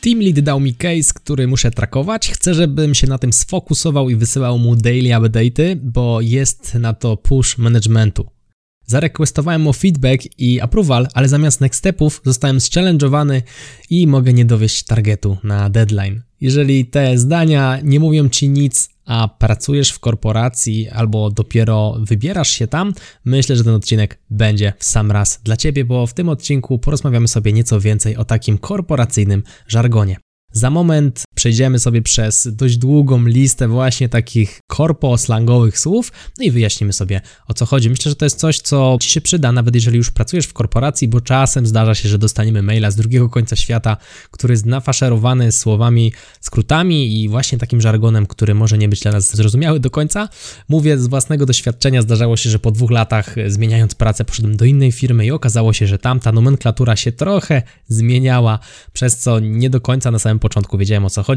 Team Lead dał mi case, który muszę trakować. Chcę, żebym się na tym sfokusował i wysyłał mu daily update'y, bo jest na to push managementu. Zarequestowałem o feedback i approval, ale zamiast next stepów zostałem challenge'owany i mogę nie dowieść targetu na deadline. Jeżeli te zdania nie mówią ci nic, a pracujesz w korporacji albo dopiero wybierasz się tam, myślę, że ten odcinek będzie w sam raz dla ciebie, bo w tym odcinku porozmawiamy sobie nieco więcej o takim korporacyjnym żargonie. Za moment przejdziemy sobie przez dość długą listę właśnie takich korpo-slangowych słów, no i wyjaśnimy sobie o co chodzi. Myślę, że to jest coś, co Ci się przyda, nawet jeżeli już pracujesz w korporacji, bo czasem zdarza się, że dostaniemy maila z drugiego końca świata, który jest nafaszerowany słowami, skrótami i właśnie takim żargonem, który może nie być dla nas zrozumiały do końca. Mówię z własnego doświadczenia, zdarzało się, że po dwóch latach zmieniając pracę poszedłem do innej firmy i okazało się, że tamta nomenklatura się trochę zmieniała, przez co nie do końca na samym początku wiedziałem o co chodzi.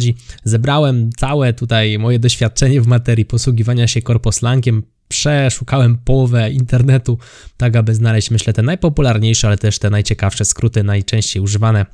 Zebrałem całe tutaj moje doświadczenie w materii posługiwania się korposlangiem, przeszukałem połowę internetu, tak aby znaleźć, myślę, te najpopularniejsze, ale też te najciekawsze skróty, najczęściej używane.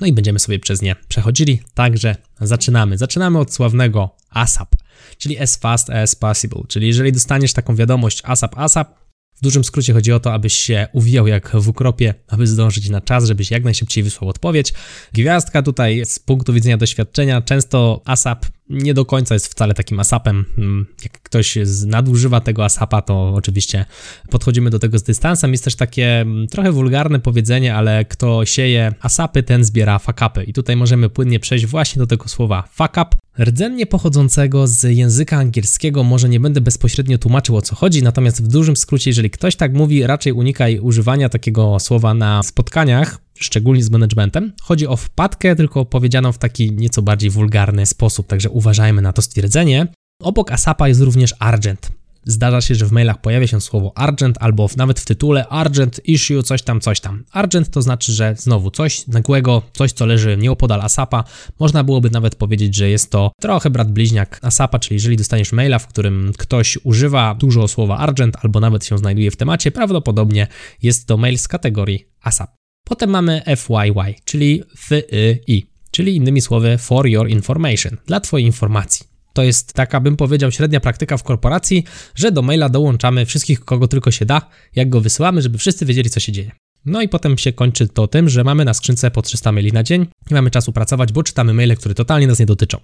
No i będziemy sobie przez nie przechodzili. Także zaczynamy. Zaczynamy od sławnego ASAP, czyli as fast as possible. Czyli jeżeli dostaniesz taką wiadomość ASAP, ASAP, w dużym skrócie chodzi o to, abyś się uwijał jak w ukropie, aby zdążyć na czas, żebyś jak najszybciej wysłał odpowiedź. Gwiazdka tutaj z punktu widzenia doświadczenia, często ASAP nie do końca jest wcale takim asapem. Mm, jak ktoś nadużywa tego asapa, to oczywiście podchodzimy do tego z dystansem. Jest też takie mm, trochę wulgarne powiedzenie, ale kto sieje asapy, ten zbiera fakapy. I tutaj możemy płynnie przejść właśnie do tego słowa fuck up, rdzennie pochodzącego z języka angielskiego. Może nie będę bezpośrednio tłumaczył o co chodzi, natomiast w dużym skrócie, jeżeli ktoś tak mówi, raczej unikaj używania takiego słowa na spotkaniach, szczególnie z managementem. Chodzi o wpadkę, tylko powiedzianą w taki nieco bardziej wulgarny sposób, także uważajmy na to stwierdzenie. Obok ASAPa jest również Argent. Zdarza się, że w mailach pojawia się słowo Argent albo nawet w tytule Argent Issue coś tam, coś tam. Argent to znaczy, że znowu coś nagłego, coś co leży nieopodal ASAPa. Można byłoby nawet powiedzieć, że jest to trochę brat bliźniak ASAPa, czyli jeżeli dostaniesz maila, w którym ktoś używa dużo słowa Argent albo nawet się znajduje w temacie, prawdopodobnie jest to mail z kategorii ASAP. Potem mamy FYY, czyli FYI, czyli innymi słowy for your information, dla Twojej informacji. To jest taka, bym powiedział, średnia praktyka w korporacji, że do maila dołączamy wszystkich, kogo tylko się da, jak go wysyłamy, żeby wszyscy wiedzieli, co się dzieje. No i potem się kończy to tym, że mamy na skrzynce po 300 maili na dzień, nie mamy czasu pracować, bo czytamy maile, które totalnie nas nie dotyczą.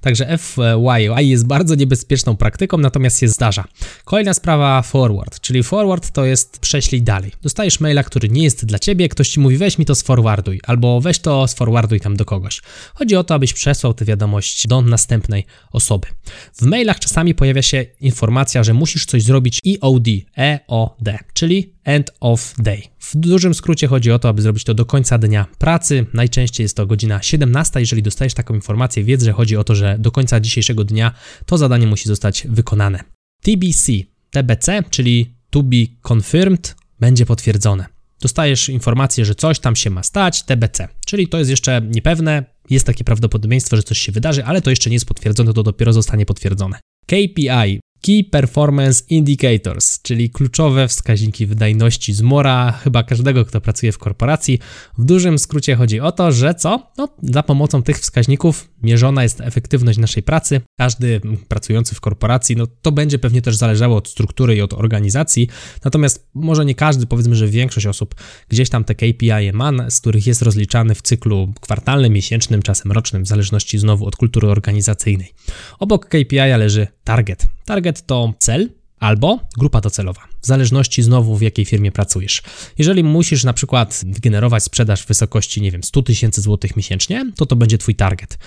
Także FYI jest bardzo niebezpieczną praktyką, natomiast się zdarza. Kolejna sprawa forward, czyli forward to jest prześlij dalej. Dostajesz maila, który nie jest dla ciebie, ktoś ci mówi weź mi to sforwarduj, albo weź to sforwarduj tam do kogoś. Chodzi o to, abyś przesłał tę wiadomość do następnej osoby. W mailach czasami pojawia się informacja, że musisz coś zrobić EOD, EOD, czyli end of day. W dużym skrócie chodzi o to, aby zrobić to do końca dnia pracy. Najczęściej jest to godzina 17. Jeżeli dostajesz taką informację, wiedz, że chodzi o to, że do końca dzisiejszego dnia to zadanie musi zostać wykonane. TBC, TBC, czyli to be confirmed, będzie potwierdzone. Dostajesz informację, że coś tam się ma stać, TBC, czyli to jest jeszcze niepewne, jest takie prawdopodobieństwo, że coś się wydarzy, ale to jeszcze nie jest potwierdzone, to dopiero zostanie potwierdzone. KPI, Key Performance Indicators, czyli kluczowe wskaźniki wydajności z mora chyba każdego, kto pracuje w korporacji. W dużym skrócie chodzi o to, że co? No, za pomocą tych wskaźników mierzona jest efektywność naszej pracy. Każdy pracujący w korporacji, no to będzie pewnie też zależało od struktury i od organizacji, natomiast może nie każdy, powiedzmy, że większość osób gdzieś tam te KPI ma, z których jest rozliczany w cyklu kwartalnym, miesięcznym, czasem rocznym, w zależności znowu od kultury organizacyjnej. Obok KPI leży target. Target to cel, albo grupa docelowa, w zależności znowu w jakiej firmie pracujesz. Jeżeli musisz na przykład wygenerować sprzedaż w wysokości, nie wiem, 100 tysięcy złotych miesięcznie, to to będzie Twój target.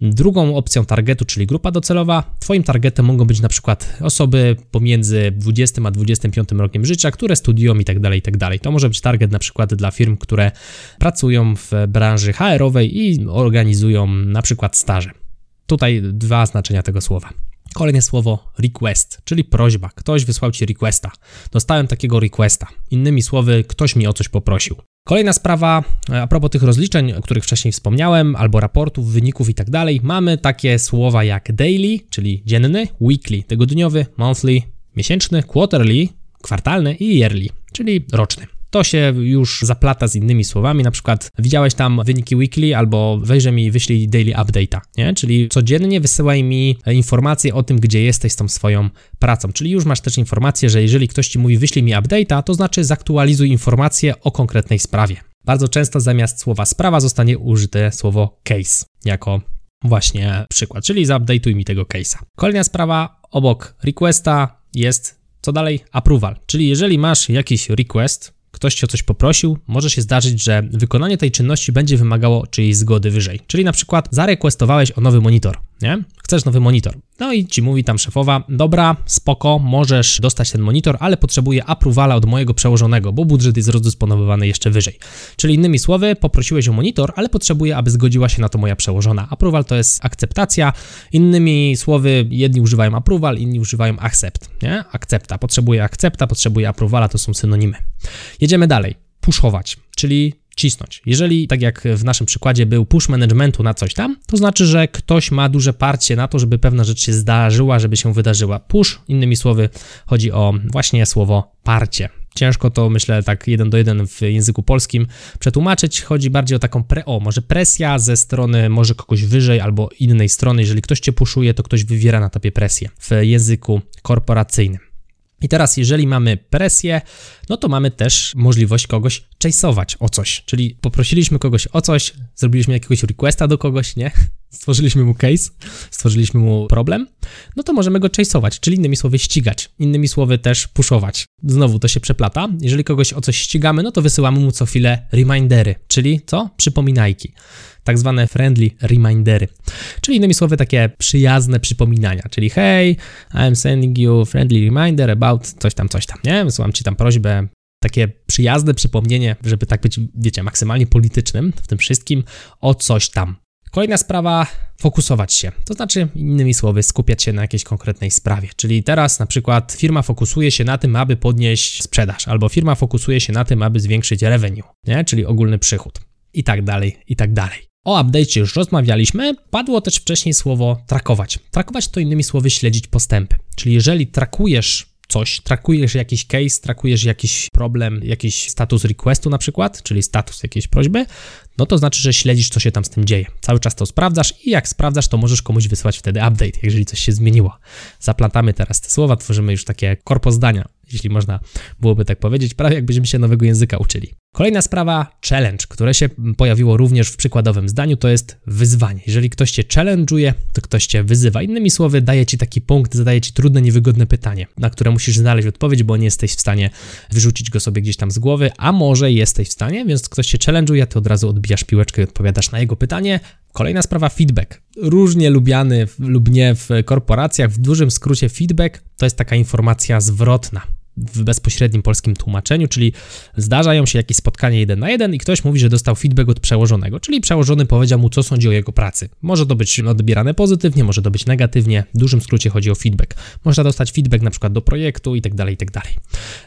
Drugą opcją targetu, czyli grupa docelowa, Twoim targetem mogą być na przykład osoby pomiędzy 20 a 25 rokiem życia, które studiują i tak dalej, i tak dalej. To może być target na przykład dla firm, które pracują w branży HR-owej i organizują na przykład staże. Tutaj dwa znaczenia tego słowa. Kolejne słowo request, czyli prośba. Ktoś wysłał ci requesta. Dostałem takiego requesta. Innymi słowy, ktoś mi o coś poprosił. Kolejna sprawa, e, a propos tych rozliczeń, o których wcześniej wspomniałem, albo raportów, wyników i tak dalej, mamy takie słowa jak daily, czyli dzienny, weekly, tygodniowy, monthly, miesięczny, quarterly, kwartalny i yearly, czyli roczny. To się już zaplata z innymi słowami, na przykład widziałeś tam wyniki weekly albo wejrze mi wyślij daily update'a, nie? Czyli codziennie wysyłaj mi informacje o tym, gdzie jesteś z tą swoją pracą. Czyli już masz też informację, że jeżeli ktoś ci mówi wyślij mi update'a, to znaczy zaktualizuj informacje o konkretnej sprawie. Bardzo często zamiast słowa sprawa zostanie użyte słowo case jako właśnie przykład, czyli zaupdateuj mi tego case'a. Kolejna sprawa obok requesta jest co dalej? Approval. Czyli jeżeli masz jakiś request, ktoś cię o coś poprosił, może się zdarzyć, że wykonanie tej czynności będzie wymagało czyjejś zgody wyżej. Czyli na przykład zarequestowałeś o nowy monitor, nie? Chcesz nowy monitor. No i ci mówi tam szefowa, dobra, spoko, możesz dostać ten monitor, ale potrzebuję approvala od mojego przełożonego, bo budżet jest rozdysponowywany jeszcze wyżej. Czyli innymi słowy, poprosiłeś o monitor, ale potrzebuję, aby zgodziła się na to moja przełożona. Approval to jest akceptacja. Innymi słowy, jedni używają approval, inni używają accept, nie? Akcepta. Potrzebuję akcepta, potrzebuję approvala, to są synonimy. Jedziemy dalej. Puszować, czyli cisnąć. Jeżeli, tak jak w naszym przykładzie, był push managementu na coś tam, to znaczy, że ktoś ma duże parcie na to, żeby pewna rzecz się zdarzyła, żeby się wydarzyła. Push, innymi słowy, chodzi o właśnie słowo parcie. Ciężko to, myślę, tak jeden do jeden w języku polskim przetłumaczyć. Chodzi bardziej o taką, pre, o, może presja ze strony może kogoś wyżej albo innej strony. Jeżeli ktoś cię puszuje, to ktoś wywiera na tobie presję w języku korporacyjnym. I teraz, jeżeli mamy presję, no to mamy też możliwość kogoś chase'ować o coś. Czyli poprosiliśmy kogoś o coś, zrobiliśmy jakiegoś requesta do kogoś, nie? Stworzyliśmy mu case, stworzyliśmy mu problem, no to możemy go chase'ować, czyli innymi słowy ścigać, innymi słowy też puszować. Znowu to się przeplata. Jeżeli kogoś o coś ścigamy, no to wysyłamy mu co chwilę remindery, czyli co? Przypominajki tak zwane friendly remindery, czyli innymi słowy takie przyjazne przypominania, czyli hey, I'm sending you friendly reminder about coś tam, coś tam, nie? Wysyłam ci tam prośbę, takie przyjazne przypomnienie, żeby tak być, wiecie, maksymalnie politycznym w tym wszystkim o coś tam. Kolejna sprawa, fokusować się. To znaczy, innymi słowy, skupiać się na jakiejś konkretnej sprawie. Czyli teraz na przykład firma fokusuje się na tym, aby podnieść sprzedaż, albo firma fokusuje się na tym, aby zwiększyć revenue, nie? czyli ogólny przychód. I tak dalej, i tak dalej. O update już rozmawialiśmy, padło też wcześniej słowo trakować. Trakować to innymi słowy śledzić postępy. Czyli jeżeli trakujesz coś, trakujesz jakiś case, trakujesz jakiś problem, jakiś status requestu na przykład, czyli status jakiejś prośby, no to znaczy, że śledzisz, co się tam z tym dzieje. Cały czas to sprawdzasz i jak sprawdzasz, to możesz komuś wysłać wtedy update, jeżeli coś się zmieniło. Zaplatamy teraz te słowa, tworzymy już takie korpo zdania, jeśli można byłoby tak powiedzieć, prawie jakbyśmy się nowego języka uczyli. Kolejna sprawa, challenge, które się pojawiło również w przykładowym zdaniu, to jest wyzwanie. Jeżeli ktoś cię challenge'uje, to ktoś cię wyzywa. Innymi słowy, daje ci taki punkt, zadaje ci trudne, niewygodne pytanie, na które musisz znaleźć odpowiedź, bo nie jesteś w stanie wyrzucić go sobie gdzieś tam z głowy, a może jesteś w stanie, więc ktoś cię challenge'uje, ty od razu odbijasz piłeczkę i odpowiadasz na jego pytanie. Kolejna sprawa, feedback. Różnie lubiany lub nie w korporacjach, w dużym skrócie feedback to jest taka informacja zwrotna w bezpośrednim polskim tłumaczeniu, czyli zdarzają się jakieś spotkanie jeden na jeden i ktoś mówi, że dostał feedback od przełożonego, czyli przełożony powiedział mu, co sądzi o jego pracy. Może to być odbierane pozytywnie, może to być negatywnie, w dużym skrócie chodzi o feedback. Można dostać feedback na przykład do projektu i tak dalej, i tak dalej.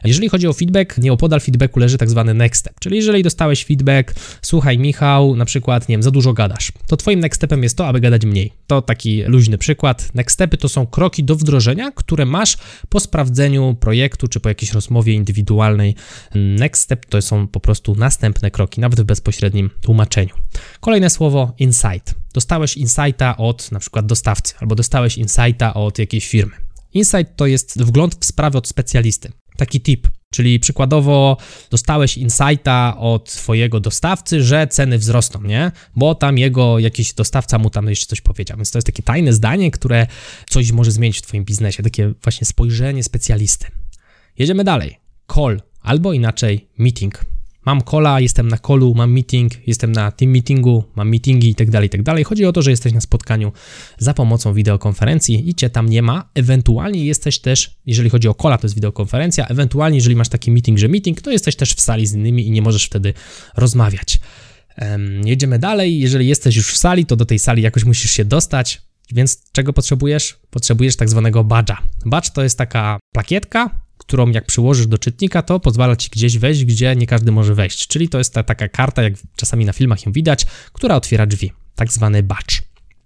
Jeżeli chodzi o feedback, nieopodal feedbacku leży tak zwany next step, czyli jeżeli dostałeś feedback, słuchaj Michał, na przykład, nie wiem, za dużo gadasz, to twoim next stepem jest to, aby gadać mniej. To taki luźny przykład. Next stepy to są kroki do wdrożenia, które masz po sprawdzeniu projektu czy po jakiejś rozmowie indywidualnej. Next step to są po prostu następne kroki, nawet w bezpośrednim tłumaczeniu. Kolejne słowo insight. Dostałeś insighta od na przykład dostawcy, albo dostałeś insighta od jakiejś firmy. Insight to jest wgląd w sprawę od specjalisty. Taki tip, Czyli przykładowo dostałeś insighta od twojego dostawcy, że ceny wzrosną, nie? Bo tam jego jakiś dostawca mu tam jeszcze coś powiedział. Więc to jest takie tajne zdanie, które coś może zmienić w twoim biznesie, takie właśnie spojrzenie specjalisty. Jedziemy dalej. Call albo inaczej meeting. Mam kola, jestem na kolu, mam meeting, jestem na team meetingu, mam meetingi itd., tak itd. Tak Chodzi o to, że jesteś na spotkaniu za pomocą wideokonferencji i cię tam nie ma. Ewentualnie jesteś też, jeżeli chodzi o kola, to jest wideokonferencja, ewentualnie jeżeli masz taki meeting, że meeting, to jesteś też w sali z innymi i nie możesz wtedy rozmawiać. Um, jedziemy dalej. Jeżeli jesteś już w sali, to do tej sali jakoś musisz się dostać Więc czego potrzebujesz? Potrzebujesz tak zwanego badge'a. Badge to jest taka plakietka, którą jak przyłożysz do czytnika, to pozwala ci gdzieś wejść, gdzie nie każdy może wejść. Czyli to jest ta taka karta, jak czasami na filmach ją widać, która otwiera drzwi. Tak zwany badge.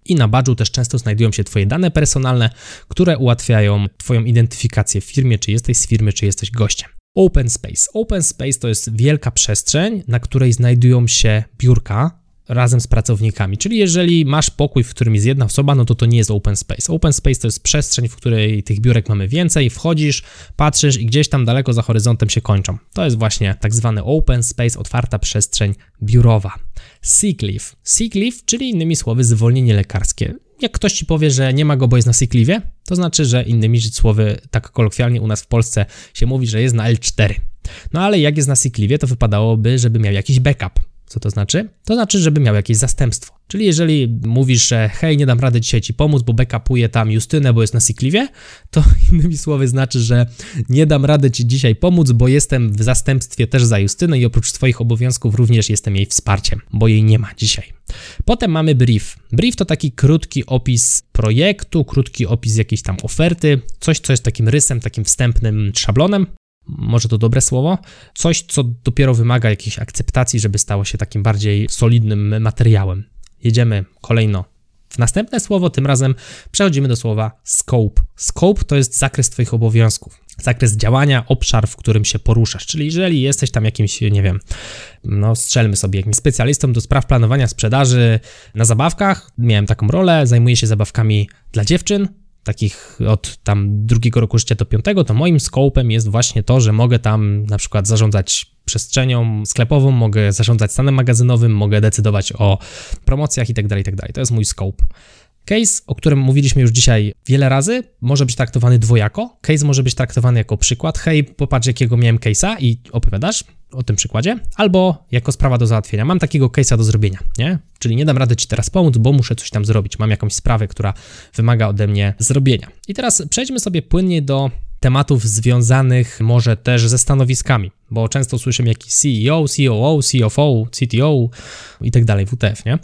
I na badżu też często znajdują się Twoje dane personalne, które ułatwiają Twoją identyfikację w firmie, czy jesteś z firmy, czy jesteś gościem. Open Space. Open Space to jest wielka przestrzeń, na której znajdują się biurka, razem z pracownikami. Czyli jeżeli masz pokój, w którym jest jedna osoba, no to to nie jest open space. Open space to jest przestrzeń, w której tych biurek mamy więcej, wchodzisz, patrzysz i gdzieś tam daleko za horyzontem się kończą. To jest właśnie tak zwany open space, otwarta przestrzeń biurowa. Sick leave. Sick leave, czyli innymi słowy zwolnienie lekarskie. Jak ktoś ci powie, że nie ma go, bo jest na sick leave, to znaczy, że innymi słowy, tak kolokwialnie u nas w Polsce się mówi, że jest na L4. No ale jak jest na sick leave, to wypadałoby, żeby miał jakiś backup co to znaczy? To znaczy, żeby miał jakieś zastępstwo. Czyli jeżeli mówisz, że hej, nie dam rady dzisiaj ci pomóc, bo backupuje tam Justynę, bo jest na Sikliwie, to innymi słowy znaczy, że nie dam rady ci dzisiaj pomóc, bo jestem w zastępstwie też za Justynę i oprócz swoich obowiązków również jestem jej wsparciem, bo jej nie ma dzisiaj. Potem mamy brief. Brief to taki krótki opis projektu, krótki opis jakiejś tam oferty, coś, co jest takim rysem, takim wstępnym szablonem, może to dobre słowo, coś, co dopiero wymaga jakiejś akceptacji, żeby stało się takim bardziej solidnym materiałem. Jedziemy kolejno w następne słowo, tym razem przechodzimy do słowa scope. Scope to jest zakres Twoich obowiązków, zakres działania, obszar, w którym się poruszasz. Czyli jeżeli jesteś tam jakimś, nie wiem, no strzelmy sobie, jakimś specjalistą do spraw planowania sprzedaży na zabawkach, miałem taką rolę, zajmuję się zabawkami dla dziewczyn, takich od tam drugiego roku życia do piątego, to moim skopem jest właśnie to, że mogę tam na przykład zarządzać przestrzenią sklepową, mogę zarządzać stanem magazynowym, mogę decydować o promocjach itd., tak itd. Tak to jest mój scope. Case, o którym mówiliśmy już dzisiaj wiele razy, może być traktowany dwojako. Case może być traktowany jako przykład. Hej, popatrz, jakiego miałem case'a i opowiadasz o tym przykładzie, albo jako sprawa do załatwienia. Mam takiego case'a do zrobienia, nie? Czyli nie dam rady ci teraz pomóc, bo muszę coś tam zrobić. Mam jakąś sprawę, która wymaga ode mnie zrobienia. I teraz przejdźmy sobie płynnie do tematów związanych może też ze stanowiskami, bo często słyszymy jakiś CEO, COO, CFO, CTO i tak dalej, WTF, nie?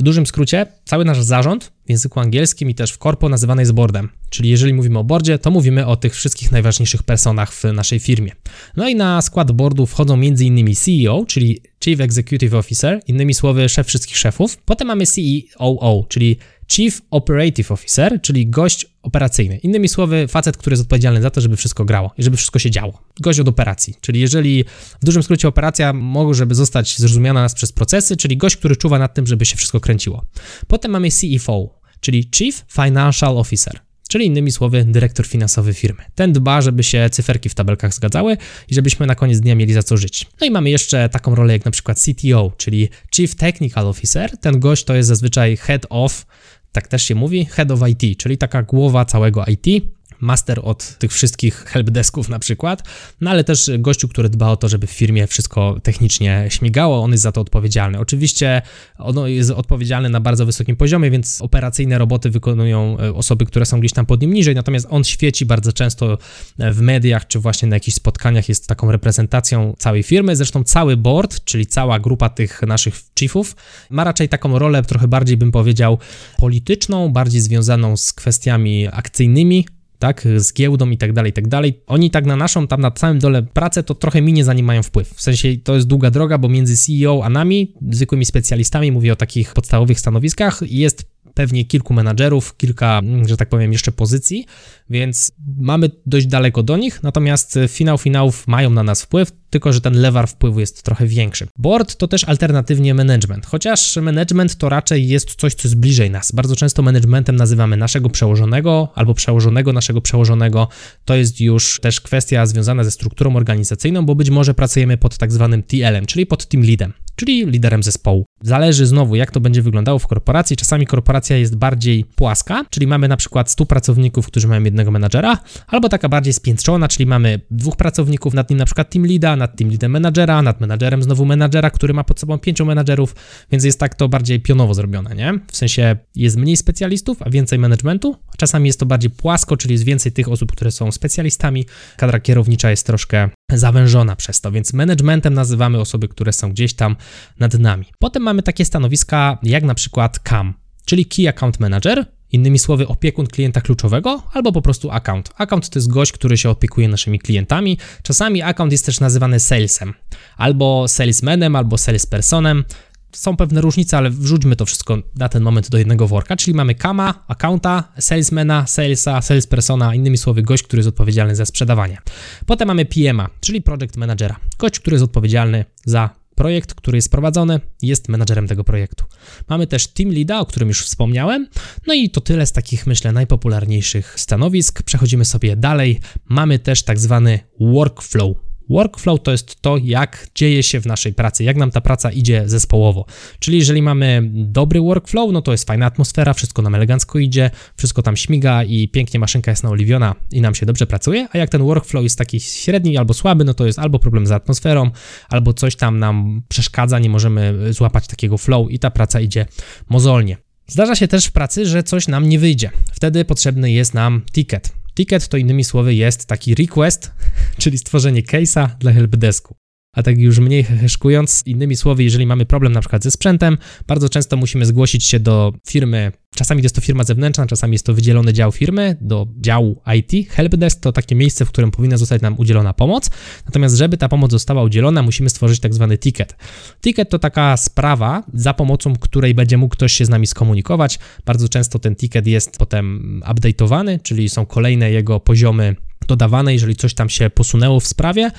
W dużym skrócie, cały nasz zarząd w języku angielskim i też w korpo nazywany jest boardem. Czyli jeżeli mówimy o boardzie, to mówimy o tych wszystkich najważniejszych personach w naszej firmie. No i na skład boardu wchodzą m.in. CEO, czyli Chief Executive Officer, innymi słowy szef wszystkich szefów. Potem mamy COO, czyli Chief Operative Officer, czyli gość operacyjny. Innymi słowy, facet, który jest odpowiedzialny za to, żeby wszystko grało i żeby wszystko się działo. Gość od operacji, czyli jeżeli w dużym skrócie operacja może zostać zrozumiana nas przez procesy, czyli gość, który czuwa nad tym, żeby się wszystko kręciło. Potem mamy CFO, czyli Chief Financial Officer czyli innymi słowy dyrektor finansowy firmy. Ten dba, żeby się cyferki w tabelkach zgadzały i żebyśmy na koniec dnia mieli za co żyć. No i mamy jeszcze taką rolę jak na przykład CTO, czyli Chief Technical Officer. Ten gość to jest zazwyczaj head of tak też się mówi, head of IT, czyli taka głowa całego IT master od tych wszystkich helpdesków na przykład, no ale też gościu, który dba o to, żeby w firmie wszystko technicznie śmigało, on jest za to odpowiedzialny. Oczywiście on jest odpowiedzialny na bardzo wysokim poziomie, więc operacyjne roboty wykonują e, osoby, które są gdzieś tam pod nim niżej, natomiast on świeci bardzo często w mediach, czy właśnie na jakichś spotkaniach jest taką reprezentacją całej firmy. Zresztą cały board, czyli cała grupa tych naszych chiefów, ma raczej taką rolę trochę bardziej bym powiedział polityczną, bardziej związaną z kwestiami akcyjnymi, tak, z giełdą i tak dalej, i tak dalej. Oni tak na naszą, tam na całym dole pracę, to trochę minie za nim mają wpływ. W sensie to jest długa droga, bo między CEO a nami, zwykłymi specjalistami, mówię o takich podstawowych stanowiskach, jest pewnie kilku menadżerów, kilka, że tak powiem, jeszcze pozycji, więc mamy dość daleko do nich, natomiast finał finałów mają na nas wpływ, tylko że ten lewar wpływu jest trochę większy. Board to też alternatywnie management, chociaż management to raczej jest coś, co jest bliżej nas. Bardzo często managementem nazywamy naszego przełożonego albo przełożonego naszego przełożonego. To jest już też kwestia związana ze strukturą organizacyjną, bo być może pracujemy pod tak zwanym TL-em, czyli pod team leadem czyli liderem zespołu. Zależy znowu, jak to będzie wyglądało w korporacji. Czasami korporacja jest bardziej płaska, czyli mamy na przykład 100 pracowników, którzy mają jednego menadżera, albo taka bardziej spiętrzona, czyli mamy dwóch pracowników, nad nim na przykład team leada, nad team leadem menadżera, nad menadżerem znowu menadżera, który ma pod sobą pięciu menadżerów, więc jest tak to bardziej pionowo zrobione, nie? W sensie jest mniej specjalistów, a więcej managementu, czasami jest to bardziej płasko, czyli jest więcej tych osób, które są specjalistami. Kadra kierownicza jest troszkę zawężona przez to, więc managementem nazywamy osoby, które są gdzieś tam nad nami. Potem mamy takie stanowiska jak na przykład CAM, czyli Key Account Manager, Innymi słowy, opiekun klienta kluczowego albo po prostu account. Account to jest gość, który się opiekuje naszymi klientami. Czasami account jest też nazywany salesem, albo salesmanem, albo salespersonem. Są pewne różnice, ale wrzućmy to wszystko na ten moment do jednego worka, czyli mamy kama, accounta, salesmana, salesa, salespersona, innymi słowy gość, który jest odpowiedzialny za sprzedawanie. Potem mamy PMA, czyli project managera, gość, który jest odpowiedzialny za projekt, który jest prowadzony, jest menadżerem tego projektu. Mamy też team leada, o którym już wspomniałem. No i to tyle z takich, myślę, najpopularniejszych stanowisk. Przechodzimy sobie dalej. Mamy też tak zwany workflow. Workflow to jest to, jak dzieje się w naszej pracy, jak nam ta praca idzie zespołowo. Czyli jeżeli mamy dobry workflow, no to jest fajna atmosfera, wszystko nam elegancko idzie, wszystko tam śmiga i pięknie maszynka jest naoliwiona i nam się dobrze pracuje, a jak ten workflow jest taki średni albo słaby, no to jest albo problem z atmosferą, albo coś tam nam przeszkadza, nie możemy złapać takiego flow i ta praca idzie mozolnie. Zdarza się też w pracy, że coś nam nie wyjdzie. Wtedy potrzebny jest nam ticket. Ticket to innymi słowy jest taki request, czyli stworzenie case'a dla helpdesku. A tak już mniej heheszkując, innymi słowy, jeżeli mamy problem na przykład ze sprzętem, bardzo często musimy zgłosić się do firmy Czasami jest to firma zewnętrzna, czasami jest to wydzielony dział firmy do działu IT. Helpdesk to takie miejsce, w którym powinna zostać nam udzielona pomoc. Natomiast, żeby ta pomoc została udzielona, musimy stworzyć tak zwany ticket. Ticket to taka sprawa, za pomocą której będzie mógł ktoś się z nami skomunikować. Bardzo często ten ticket jest potem update'owany, czyli są kolejne jego poziomy dodawane, jeżeli coś tam się posunęło w sprawie,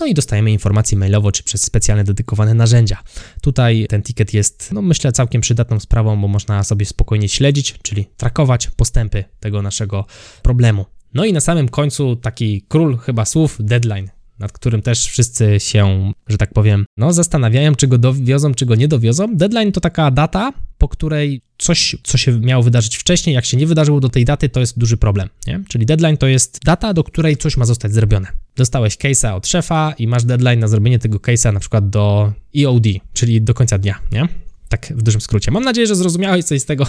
no i dostajemy informacje mailowo czy przez specjalne dedykowane narzędzia. Tutaj ten ticket jest, no myślę, całkiem przydatną sprawą, bo można sobie spokojnie śledzić, czyli trakować postępy tego naszego problemu. No i na samym końcu taki król chyba słów, deadline nad którym też wszyscy się, że tak powiem, no zastanawiają, czy go dowiozą, czy go nie dowiozą. Deadline to taka data, po której coś, co się miało wydarzyć wcześniej, jak się nie wydarzyło do tej daty, to jest duży problem, nie? Czyli deadline to jest data, do której coś ma zostać zrobione. Dostałeś case'a od szefa i masz deadline na zrobienie tego case'a na przykład do EOD, czyli do końca dnia, nie? Tak w dużym skrócie. Mam nadzieję, że zrozumiałeś coś z tego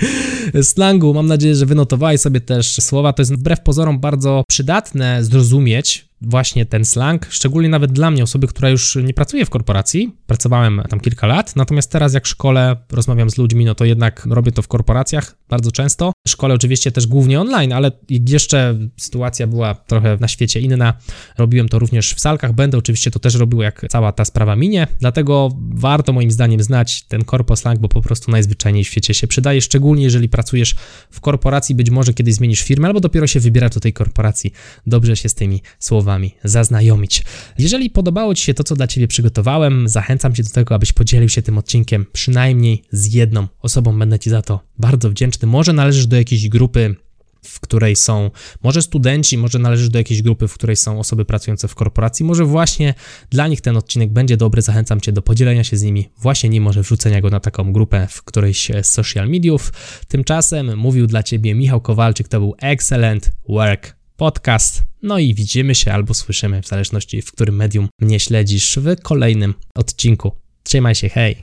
slangu. Mam nadzieję, że wynotowałeś sobie też słowa. To jest wbrew pozorom bardzo przydatne zrozumieć właśnie ten slang, szczególnie nawet dla mnie, osoby, która już nie pracuje w korporacji. Pracowałem tam kilka lat, natomiast teraz jak szkole, rozmawiam z ludźmi, no to jednak robię to w korporacjach bardzo często. Szkole oczywiście też głównie online, ale jeszcze sytuacja była trochę na świecie inna. Robiłem to również w salkach, będę oczywiście to też robił, jak cała ta sprawa minie, dlatego warto moim zdaniem znać ten korpo slang, bo po prostu najzwyczajniej w świecie się przydaje, szczególnie jeżeli pracujesz w korporacji, być może kiedyś zmienisz firmę, albo dopiero się wybierasz do tej korporacji. Dobrze się z tymi słowami Wami zaznajomić. Jeżeli podobało Ci się to, co dla Ciebie przygotowałem, zachęcam Cię do tego, abyś podzielił się tym odcinkiem przynajmniej z jedną osobą. Będę Ci za to bardzo wdzięczny. Może należysz do jakiejś grupy w której są może studenci, może należysz do jakiejś grupy, w której są osoby pracujące w korporacji, może właśnie dla nich ten odcinek będzie dobry, zachęcam Cię do podzielenia się z nimi, właśnie nie może wrzucenia go na taką grupę w którejś z social mediów. Tymczasem mówił dla Ciebie Michał Kowalczyk, to był Excellent Work podcast. No i widzimy się albo słyszymy, w zależności w którym medium mnie śledzisz, w kolejnym odcinku. Trzymaj się, hej!